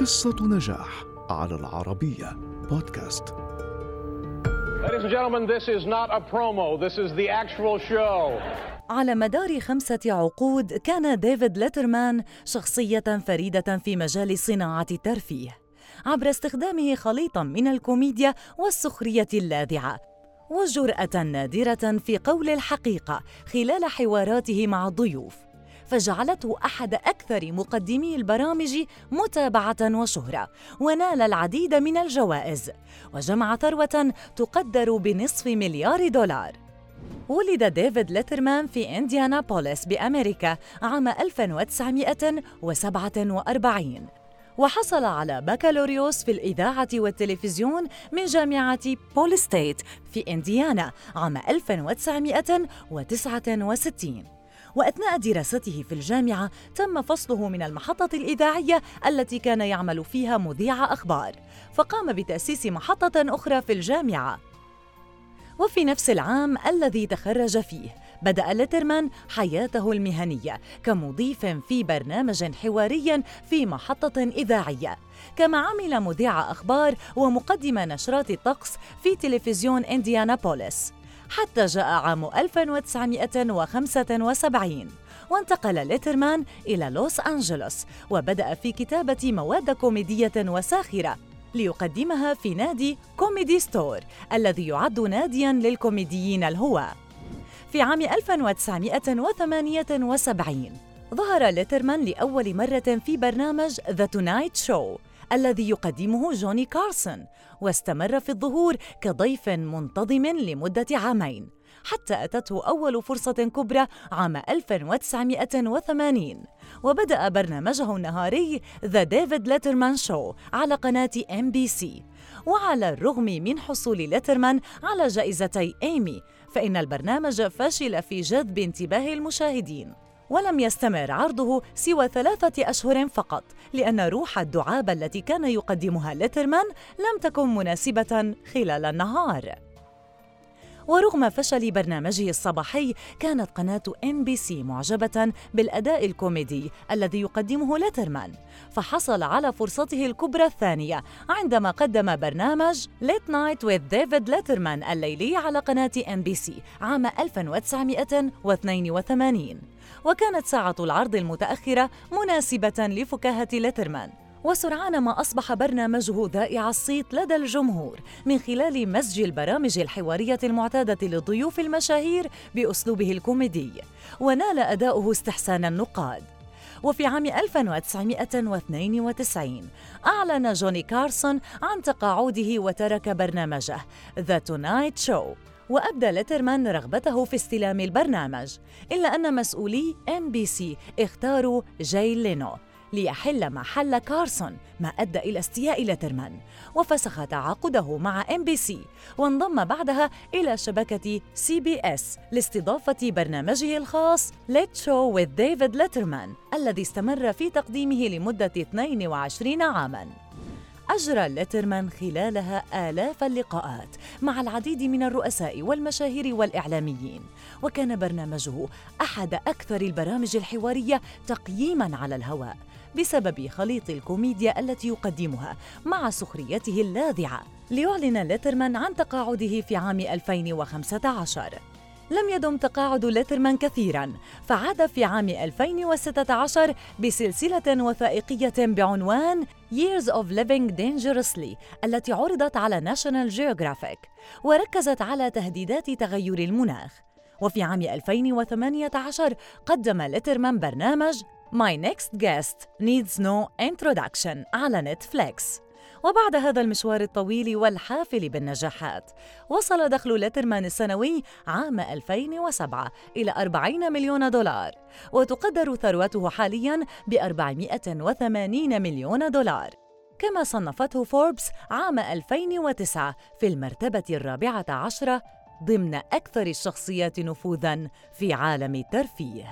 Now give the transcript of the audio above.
قصة نجاح على العربية بودكاست. Ladies and gentlemen, this is not a promo. This is the actual show. على مدار خمسة عقود كان ديفيد ليترمان شخصية فريدة في مجال صناعة الترفيه عبر استخدامه خليطا من الكوميديا والسخرية اللاذعة وجرأة نادرة في قول الحقيقة خلال حواراته مع الضيوف فجعلته أحد أكثر مقدمي البرامج متابعة وشهرة ونال العديد من الجوائز وجمع ثروة تقدر بنصف مليار دولار. ولد ديفيد ليترمان في إنديانابوليس بأمريكا عام 1947 وحصل على بكالوريوس في الإذاعة والتلفزيون من جامعة بول ستيت في إنديانا عام 1969 وأثناء دراسته في الجامعة تم فصله من المحطة الإذاعية التي كان يعمل فيها مذيع أخبار فقام بتأسيس محطة أخرى في الجامعة. وفي نفس العام الذي تخرج فيه بدأ ليترمان حياته المهنية كمضيف في برنامج حواري في محطة إذاعية كما عمل مذيع أخبار ومقدم نشرات الطقس في تلفزيون إنديانا بوليس حتى جاء عام 1975 وانتقل ليترمان إلى لوس أنجلوس وبدأ في كتابة مواد كوميدية وساخرة ليقدمها في نادي Comedy Store الذي يعد نادياً للكوميديين الهواة في عام 1978 ظهر ليترمان لأول مرة في برنامج The Tonight Show الذي يقدمه جوني كارسون واستمر في الظهور كضيف منتظم لمدة عامين حتى أتته أول فرصة كبرى عام 1980 وبدأ برنامجه النهاري The David Letterman Show على قناة NBC وعلى الرغم من حصول ليترمان على جائزتي ايمي فإن البرنامج فشل في جذب انتباه المشاهدين. ولم يستمر عرضه سوى ثلاثة أشهر فقط لأن روح الدعابة التي كان يقدمها ليترمان لم تكن مناسبة خلال النهار. ورغم فشل برنامجه الصباحي كانت قناة NBC معجبة بالأداء الكوميدي الذي يقدمه ليترمان فحصل على فرصته الكبرى الثانية عندما قدم برنامج Late Night with David Letterman الليلي على قناة NBC عام 1982 وكانت ساعة العرض المتأخرة مناسبة لفكاهة ليترمان وسرعان ما أصبح برنامجه ذائع الصيت لدى الجمهور من خلال مزج البرامج الحوارية المعتادة للضيوف المشاهير بأسلوبه الكوميدي ونال أداؤه استحسان النقاد. وفي عام 1992 أعلن جوني كارسون عن تقاعده وترك برنامجه The Tonight Show وأبدى ليترمان رغبته في استلام البرنامج إلا أن مسؤولي NBC اختاروا جاي لينو. ليحل محل كارسون ما أدى إلى استياء لترمان وفسخ تعاقده مع NBC وانضم بعدها إلى شبكة CBS لاستضافة برنامجه الخاص Late Show with David Letterman الذي استمر في تقديمه لمدة 22 عاماً. أجرى ليترمان خلالها آلاف اللقاءات مع العديد من الرؤساء والمشاهير والإعلاميين. وكان برنامجه أحد أكثر البرامج الحوارية تقييماً على الهواء بسبب خليط الكوميديا التي يقدمها مع سخريته اللاذعة. ليعلن ليترمان عن تقاعده في عام 2015 لم يدم تقاعد ليترمان كثيرا فعاد في عام 2016 بسلسلة وثائقية بعنوان Years of Living Dangerously التي عرضت على ناشونال جيوغرافيك وركزت على تهديدات تغير المناخ. وفي عام 2018 قدم ليترمان برنامج My Next Guest Needs No Introduction على نتفليكس وبعد هذا المشوار الطويل والحافل بالنجاحات. وصل دخل ليترمان السنوي عام 2007 إلى 40 مليون دولار وتقدر ثروته حالياً ب 480 مليون دولار كما صنفته فوربس عام 2009 في المرتبة الرابعة عشرة ضمن أكثر الشخصيات نفوذاً في عالم الترفيه